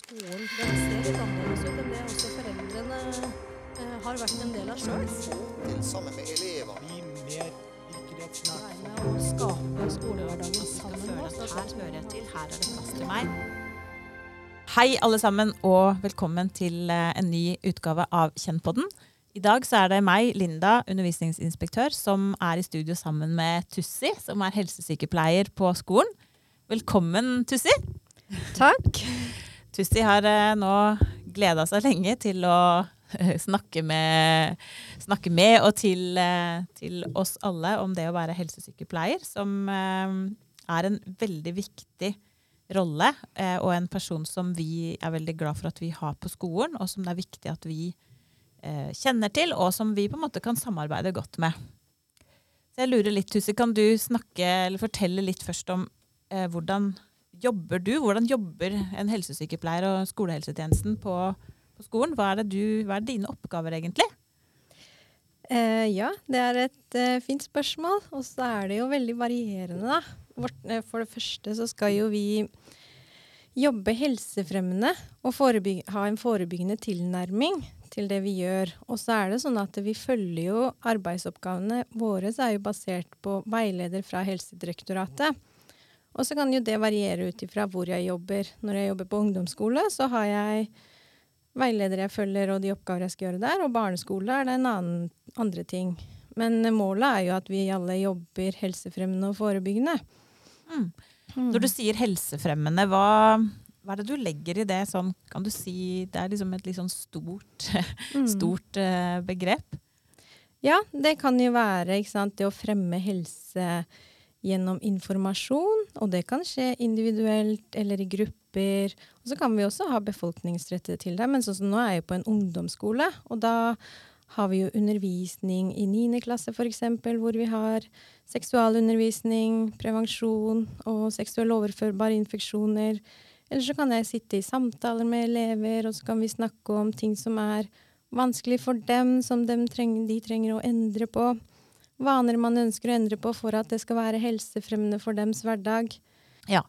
skolen den ser litt annerledes ut enn det også foreldrene eh, har vært en del av sjøl. få til sammen med elever. bli mer. Være med å skape skolehverdagen sammen føle med at her hører jeg til, her er det plass til meg. Hei alle sammen, og velkommen til eh, en ny utgave av Kjennpodden. I dag så er det meg, Linda, undervisningsinspektør, som er i studio sammen med Tussi, som er helsesykepleier på skolen. Velkommen, Tussi. Takk. Tussi har eh, nå gleda seg lenge til å eh, snakke med, snakke med og til, eh, til oss alle om det å være helsesykepleier, som er en veldig viktig rolle, og en person som vi er veldig glad for at vi har på skolen, og som det er viktig at vi kjenner til, og som vi på en måte kan samarbeide godt med. Så jeg lurer litt, Tussi, kan du snakke, eller fortelle litt først om hvordan jobber du? Hvordan jobber en helsesykepleier og skolehelsetjenesten på, på skolen? Hva er, du, hva er dine oppgaver egentlig? Eh, ja, det er et eh, fint spørsmål. Og så er det jo veldig varierende, da. Eh, for det første så skal jo vi jobbe helsefremmende og ha en forebyggende tilnærming til det vi gjør. Og så er det sånn at vi følger jo arbeidsoppgavene våre så er jo basert på veileder fra Helsedirektoratet. Og så kan jo det variere ut ifra hvor jeg jobber. Når jeg jobber på ungdomsskole, så har jeg veiledere jeg følger og de oppgaver jeg skal gjøre der. Og barneskole er det en annen andre ting. Men målet er jo at vi alle jobber helsefremmende og forebyggende. Mm. Når du sier helsefremmende, hva, hva er det du legger i det? Sånn, kan du si, det er liksom et litt sånn stort, Mm. stort eh, begrep. Ja, det kan jo være sant, det å fremme helse gjennom informasjon. Og det kan skje individuelt eller i grupper. Og så kan vi også ha befolkningsrettet til det. Men sånn som nå er jeg på en ungdomsskole, og da har vi jo undervisning i 9. klasse f.eks., hvor vi har seksualundervisning, prevensjon og seksuelt overførbare infeksjoner. Eller så kan jeg sitte i samtaler med elever, og så kan vi snakke om ting som er vanskelig for dem, som de trenger, de trenger å endre på. Vaner man ønsker å endre på for at det skal være helsefremmende for dems hverdag. Ja,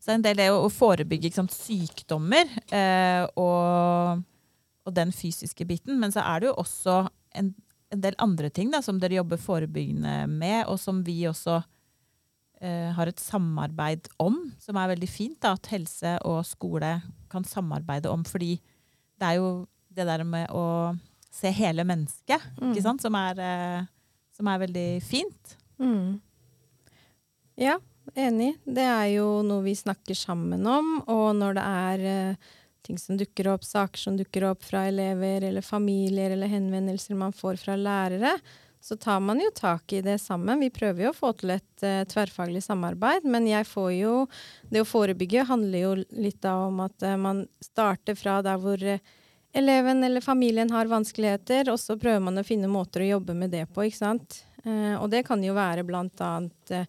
så en del er jo å forebygge sant, sykdommer eh, og, og den fysiske biten. Men så er det jo også en, en del andre ting da, som dere jobber forebyggende med, og som vi også eh, har et samarbeid om, som er veldig fint. Da, at helse og skole kan samarbeide om. Fordi det er jo det der med å se hele mennesket, ikke sant, som er, eh, som er veldig fint. Mm. Ja, enig. Det er jo noe vi snakker sammen om. Og når det er uh, ting som dukker opp, saker som dukker opp fra elever eller familier eller henvendelser man får fra lærere, så tar man jo tak i det sammen. Vi prøver jo å få til et uh, tverrfaglig samarbeid, men jeg får jo Det å forebygge handler jo litt da om at uh, man starter fra der hvor eh, eleven eller familien har vanskeligheter, og så prøver man å finne måter å jobbe med det på, ikke sant. Eh, og det kan jo være blant annet eh,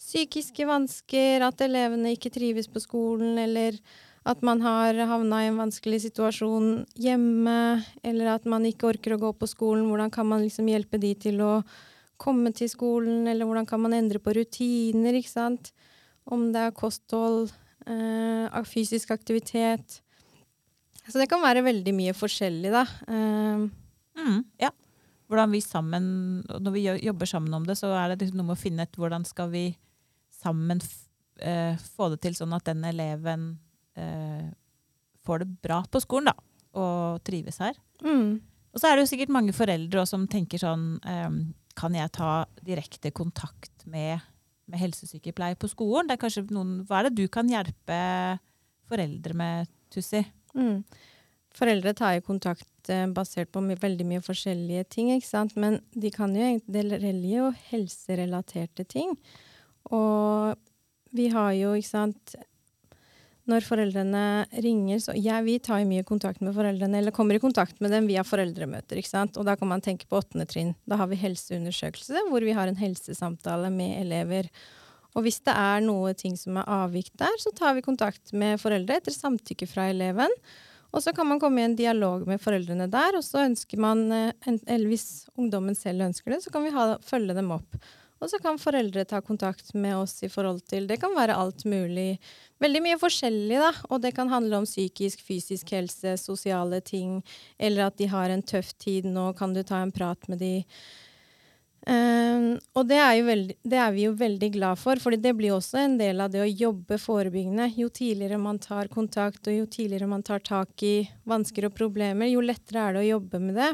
psykiske vansker, at elevene ikke trives på skolen, eller at man har havna i en vanskelig situasjon hjemme, eller at man ikke orker å gå på skolen. Hvordan kan man liksom hjelpe de til å komme til skolen, eller hvordan kan man endre på rutiner, ikke sant. Om det er kosthold, øh, fysisk aktivitet. Så det kan være veldig mye forskjellig, da. Uh, Mm, ja. Hvordan vi sammen, når vi jobber sammen om det, så er det liksom noe med å finne ut hvordan skal vi sammen eh, få det til sånn at den eleven uh, får det bra på skolen, da, og trives her. mm. Og så er det jo sikkert mange foreldre også som tenker sånn um, Kan jeg ta direkte kontakt med, med helsesykepleier på skolen? Det er kanskje noen, hva er det du kan hjelpe foreldre med, Tussi? Mm. Foreldre tar jo kontakt eh, basert på my veldig mye forskjellige ting, ikke sant. Men de kan jo egentlig jo helserelaterte ting. Og vi har jo, ikke sant Når foreldrene ringer, så Ja, vi tar jo mye kontakt med foreldrene, eller kommer i kontakt med dem via foreldremøter, ikke sant. Og da kan man tenke på åttende trinn. Da har vi helseundersøkelse, hvor vi har en helsesamtale med elever. Og hvis det er noe ting som er avvik der, så tar vi kontakt med foreldre etter samtykke fra eleven. Og så kan man komme i en dialog med foreldrene der, og så ønsker man, eh, eller hvis ungdommen selv ønsker det, så kan vi ha, følge dem opp. Og så kan foreldre ta kontakt med oss i forhold til Det kan være alt mulig. Veldig mye forskjellig, da. Og det kan handle om psykisk, fysisk helse, sosiale ting, eller at de har en tøff tid nå, kan du ta en prat med de. Um, og det er, veldig, det er, vi jo veldig glad for, for det blir også en del av det å jobbe forebyggende. Jo tidligere man tar kontakt, og jo tidligere man tar tak i vansker og problemer, jo lettere er det å jobbe med det.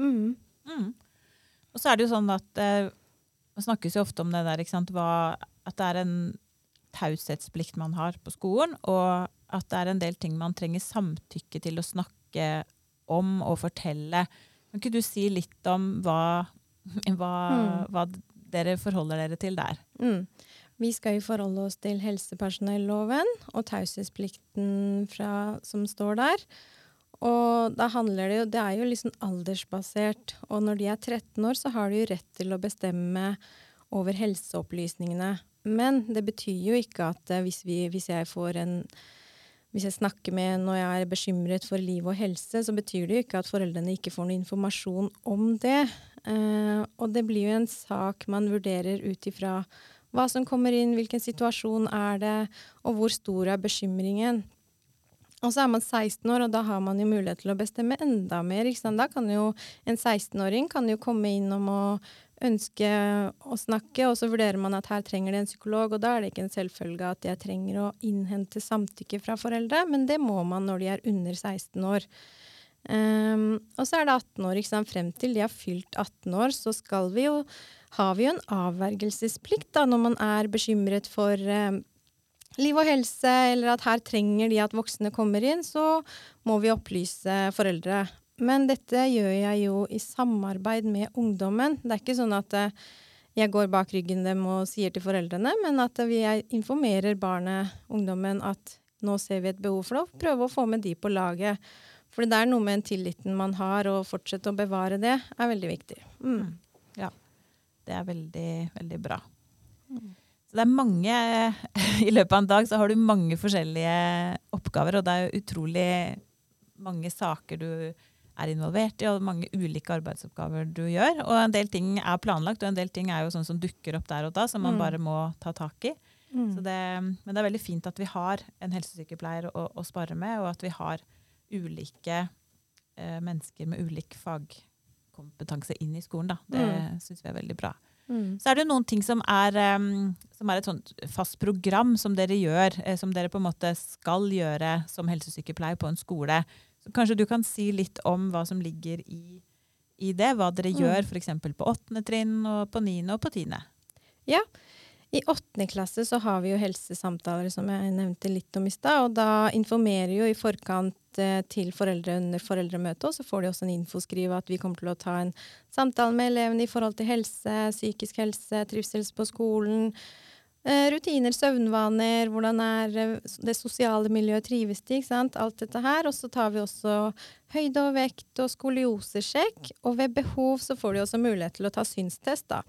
Mm. Mm. Og så er det jo sånn at eh, Man snakkes jo ofte om det der, Hva, at det er en taushetsplikt man har på skolen, og at det er en del ting man trenger samtykke til å snakke om og fortelle. Kan ikke du si litt om hva hva, mm. hva dere forholder dere til der. Mm. Vi skal jo forholde oss til helsepersonelloven og taushetsplikten som står der. Og da handler det jo Det er jo liksom aldersbasert. Og når de er 13 år, så har de jo rett til å bestemme over helseopplysningene. Men det betyr jo ikke at eh, hvis, vi, hvis jeg får en hvis jeg snakker med når jeg er bekymret for liv og helse, så betyr det jo ikke at foreldrene ikke får noe informasjon om det. Uh, og det blir jo en sak man vurderer ut ifra hva som kommer inn, hvilken situasjon er det, og hvor stor er bekymringen. Og så er man 16 år, og da har man jo mulighet til å bestemme enda mer. Da kan jo en 16-åring kan jo komme inn og ønske å snakke, og så vurderer man at her trenger de en psykolog, og da er det ikke en selvfølge at jeg trenger å innhente samtykke fra foreldre, men det må man når de er under 16 år. Um, og så er det 18 år. Ikke sant? Frem til de har fylt 18 år, så skal vi jo, har vi jo en avvergelsesplikt da, når man er bekymret for um, liv og helse, eller at her trenger de at voksne kommer inn, så må vi opplyse foreldre. Men dette gjør jeg jo i samarbeid med ungdommen. Det er ikke sånn at uh, jeg går bak ryggen dem og sier til foreldrene, men at jeg vi informerer barnet, ungdommen, at nå ser vi et behov for det, og prøve å få med de på laget. For det er noe med den tilliten man har, og fortsette å bevare det, er veldig viktig. Mm. mm. Ja. Det er veldig, veldig bra. Mm. Så det er mange I løpet av en dag så har du mange forskjellige oppgaver, og det er jo utrolig mange saker du er involvert i, og mange ulike arbeidsoppgaver du gjør. Og en del ting er planlagt, og en del ting er jo sånn som dukker opp der og da, som man mm. bare må ta tak i. Mm. Det, men det er veldig fint at vi har en helsesykepleier å, å spare med, og at vi har ulike eh, mennesker med ulik fagkompetanse inn i skolen. Da. Det mm. syns vi er veldig bra. Mm. Så er det noen ting som er, um, som er, et sånt fast program som dere gjør, eh, som dere på en måte skal gjøre som helsesykepleier på en skole. Kanskje du kan si litt om hva som ligger i, i det? Hva dere mm. gjør f.eks. på åttende trinn, og på niende og på tiende? Ja, i åttende klasse så har vi jo helsesamtaler, som jeg nevnte litt om i stad. Og da informerer jo i forkant eh, til foreldre under foreldremøtet, og så får de også en infoskriv at vi kommer til å ta en samtale med elevene i forhold til helse, psykisk helse, trivsel på skolen. Eh, rutiner, søvnvaner, hvordan er eh, det sosiale miljøet, trives de? Alt dette her. Og så tar vi også høyde og vekt og skoliosesjekk. Og ved behov så får de også mulighet til å ta synstest, da.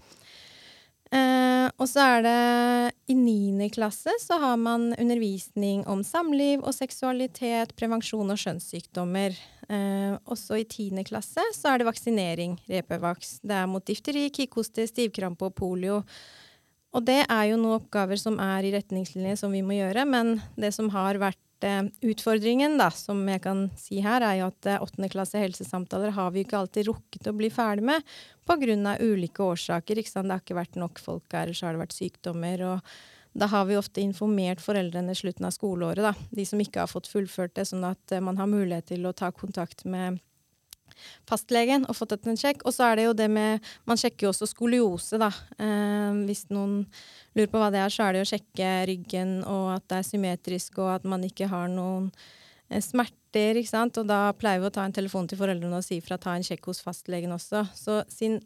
Eh, og så er det i niende klasse så har man undervisning om samliv og seksualitet, prevensjon og skjønnssykdommer. Eh, også i tiende klasse så er det vaksinering, Repevaks. Det er mot difteri, kikhoste, stivkrampe og polio. Og det er jo noen oppgaver som er i retningslinjer som vi må gjøre, men det som har vært Eh, utfordringen, da, som jeg kan si her, er jo at eh, åttende klasse helsesamtaler har vi ikke alltid rukket å bli ferdig med pga. ulike årsaker. Ikke sant? Det har ikke vært nok folk her, så har det vært sykdommer. og da har vi ofte informert foreldrene i slutten av skoleåret, da, de som ikke har fått fullført det, sånn at eh, man har mulighet til å ta kontakt med fastlegen og fått en sjekk. Og så er det jo det med Man sjekker jo også skoliose, da. Eh, hvis noen lurer på hva det er, så er det å sjekke ryggen og at det er symmetrisk, og at man ikke har noen eh, smerter, ikke sant. Og da pleier vi å ta en telefon til foreldrene og si fra ta en sjekk hos fastlegen også. Så sin,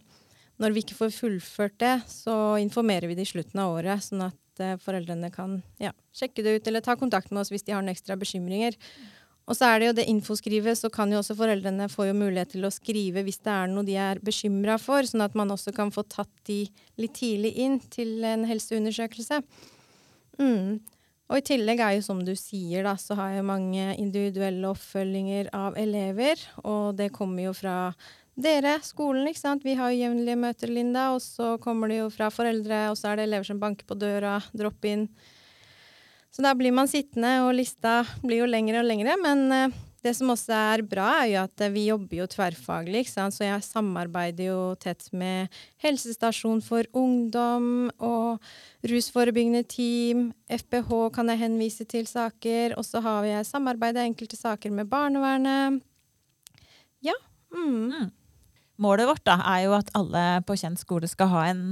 når vi ikke får fullført det, så informerer vi det i slutten av året, sånn at eh, foreldrene kan ja, sjekke det ut eller ta kontakt med oss hvis de har noen ekstra bekymringer. Og så er det jo det infoskrivet, så kan jo også foreldrene få jo mulighet til å skrive hvis det er noe de er bekymra for, sånn at man også kan få tatt de litt tidlig inn til en helseundersøkelse. Mm. Og i tillegg er jo som du sier, da, så har jeg mange individuelle oppfølginger av elever, og det kommer jo fra dere, skolen, ikke sant. Vi har jo jevnlige møter, Linda, og så kommer det jo fra foreldre, og så er det elever som banker på døra, drop-in. Så da blir man sittende, og lista blir jo lengre og lengre. Men eh, det som også er bra, er jo at vi jobber jo tverrfaglig. Så jeg samarbeider jo tett med helsestasjon for ungdom og rusforebyggende team. FPH kan jeg henvise til saker. Og så har jeg samarbeidet enkelte saker med barnevernet. Ja. Mm. Målet vårt da, er jo at alle på Kjent skole skal ha en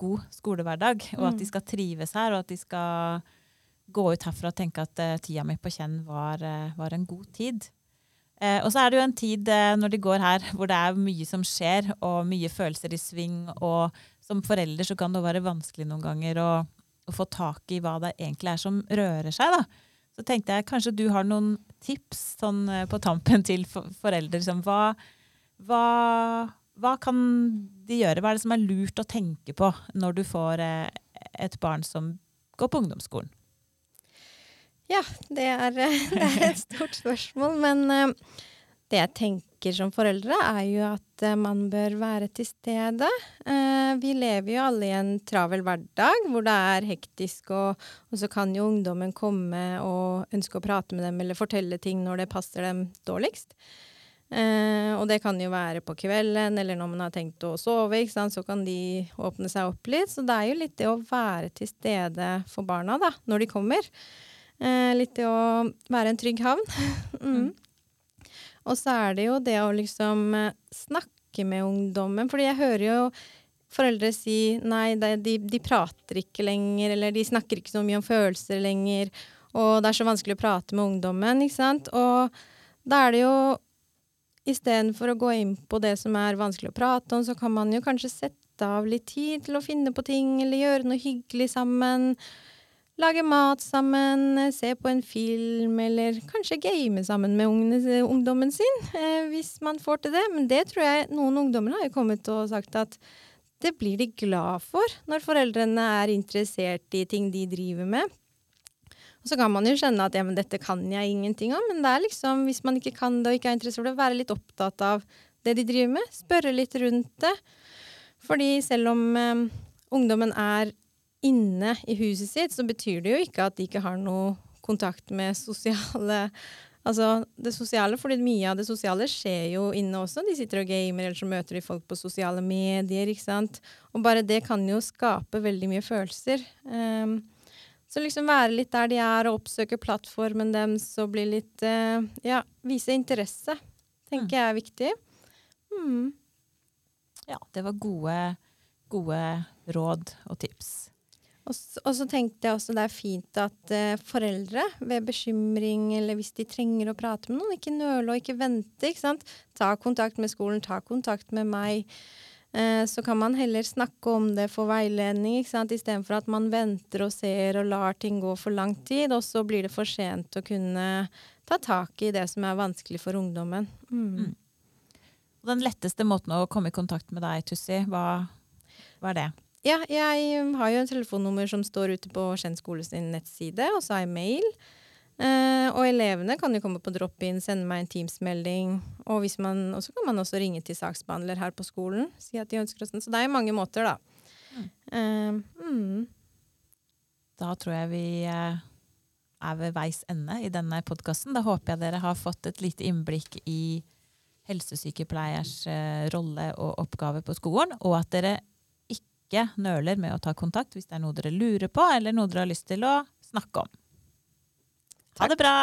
god skolehverdag, og at de skal trives her, og at de skal gå ut herfra og tenke at uh, tida mi på Kjenn var, uh, var en god tid. Uh, og så er det jo en tid når de går her hvor det er mye som skjer, og mye følelser i sving. Og som forelder så kan det være vanskelig noen ganger å, å få tak i hva det egentlig er som rører seg. da. Så tenkte jeg kanskje du har noen tips sånn på tampen til for foreldre. Liksom, hva, hva, hva kan de gjøre? Hva er det som er lurt å tenke på når du får et barn som går på ungdomsskolen? Ja, det er, det er et stort spørsmål. Men eh, det jeg tenker som foreldre, er jo at eh, man bør være til stede. Eh, vi lever jo alle i en travel hverdag hvor det er hektisk, og, og så kan jo ungdommen komme og ønske å prate med dem eller fortelle ting når det passer dem dårligst. Og det kan jo være på kvelden eller når man har tenkt å sove, så kan de åpne seg opp litt. Så det er jo litt det å være til stede for barna da, når de kommer. Eh, litt det å være en trygg havn. mm. Og så er det jo det å liksom eh, snakke med ungdommen, fordi jeg hører jo foreldre si nei, de, de, prater ikke lenger, eller de snakker ikke så mye om følelser lenger, og det er så vanskelig å prate med ungdommen, ikke sant. Og da er det jo Istedenfor å gå inn på det som er vanskelig å prate om, så kan man jo kanskje sette av litt tid til å finne på ting, eller gjøre noe hyggelig sammen. Lage mat sammen, se på en film, eller kanskje game sammen med ungene, ungdommen sin, eh, hvis man får til det. Men det tror jeg noen ungdommer har kommet og sagt at det blir de glad for når foreldrene er interessert i ting de driver med. Og så kan man jo skjønne at ja, men dette kan jeg ingenting om, men det er liksom, hvis man ikke kan det og ikke er interessert, det, være litt opptatt av det de driver med. Spørre litt rundt det. Fordi selv om eh, ungdommen er inne i huset sitt, så betyr det jo ikke at de ikke har noe kontakt med sosiale Altså det sosiale, fordi mye av det sosiale skjer jo inne også. De sitter og gamer, eller så møter de folk på sosiale medier, ikke sant. Og bare det kan jo skape veldig mye følelser. Um, så liksom være litt der de er, og oppsøke plattformen deres og bli litt uh, Ja, vise interesse, tenker jeg er viktig. Mm. Ja, det var gode, gode råd og tips. Og så, tenkte jeg også det er fint at uh, foreldre ved bekymring eller hvis de trenger å prate med noen, ikke nøle og ikke vente. ikke sant? Ta kontakt med skolen, ta kontakt med meg. Uh, så kan man heller snakke om det for veiledning, ikke sant? istedenfor at man venter og ser og lar ting gå for lang tid, og så blir det for sent å kunne ta tak i det som er vanskelig for ungdommen. Mm. Mm. Den letteste måten å komme i kontakt med deg, Tussi, hva, hva er det? Ja, jeg har jo en telefonnummer som står ute på Skien skole sin nettside, og så har jeg mail. Eh, og elevene kan jo komme på drop-in, sende meg en Teams-melding. Og så kan man også ringe til saksbehandler her på skolen. si at de ønsker oss den. Så det er jo mange måter, da. Mm. Eh, mm. Da tror jeg vi eh, er ved veis ende i denne podkasten. Da håper jeg dere har fått et lite innblikk i helsesykepleiers eh, rolle og oppgave på skolen, og at dere ikke nøler med å ta kontakt hvis det er noe dere lurer på, eller noe dere har lyst til å snakke om. Ha det bra!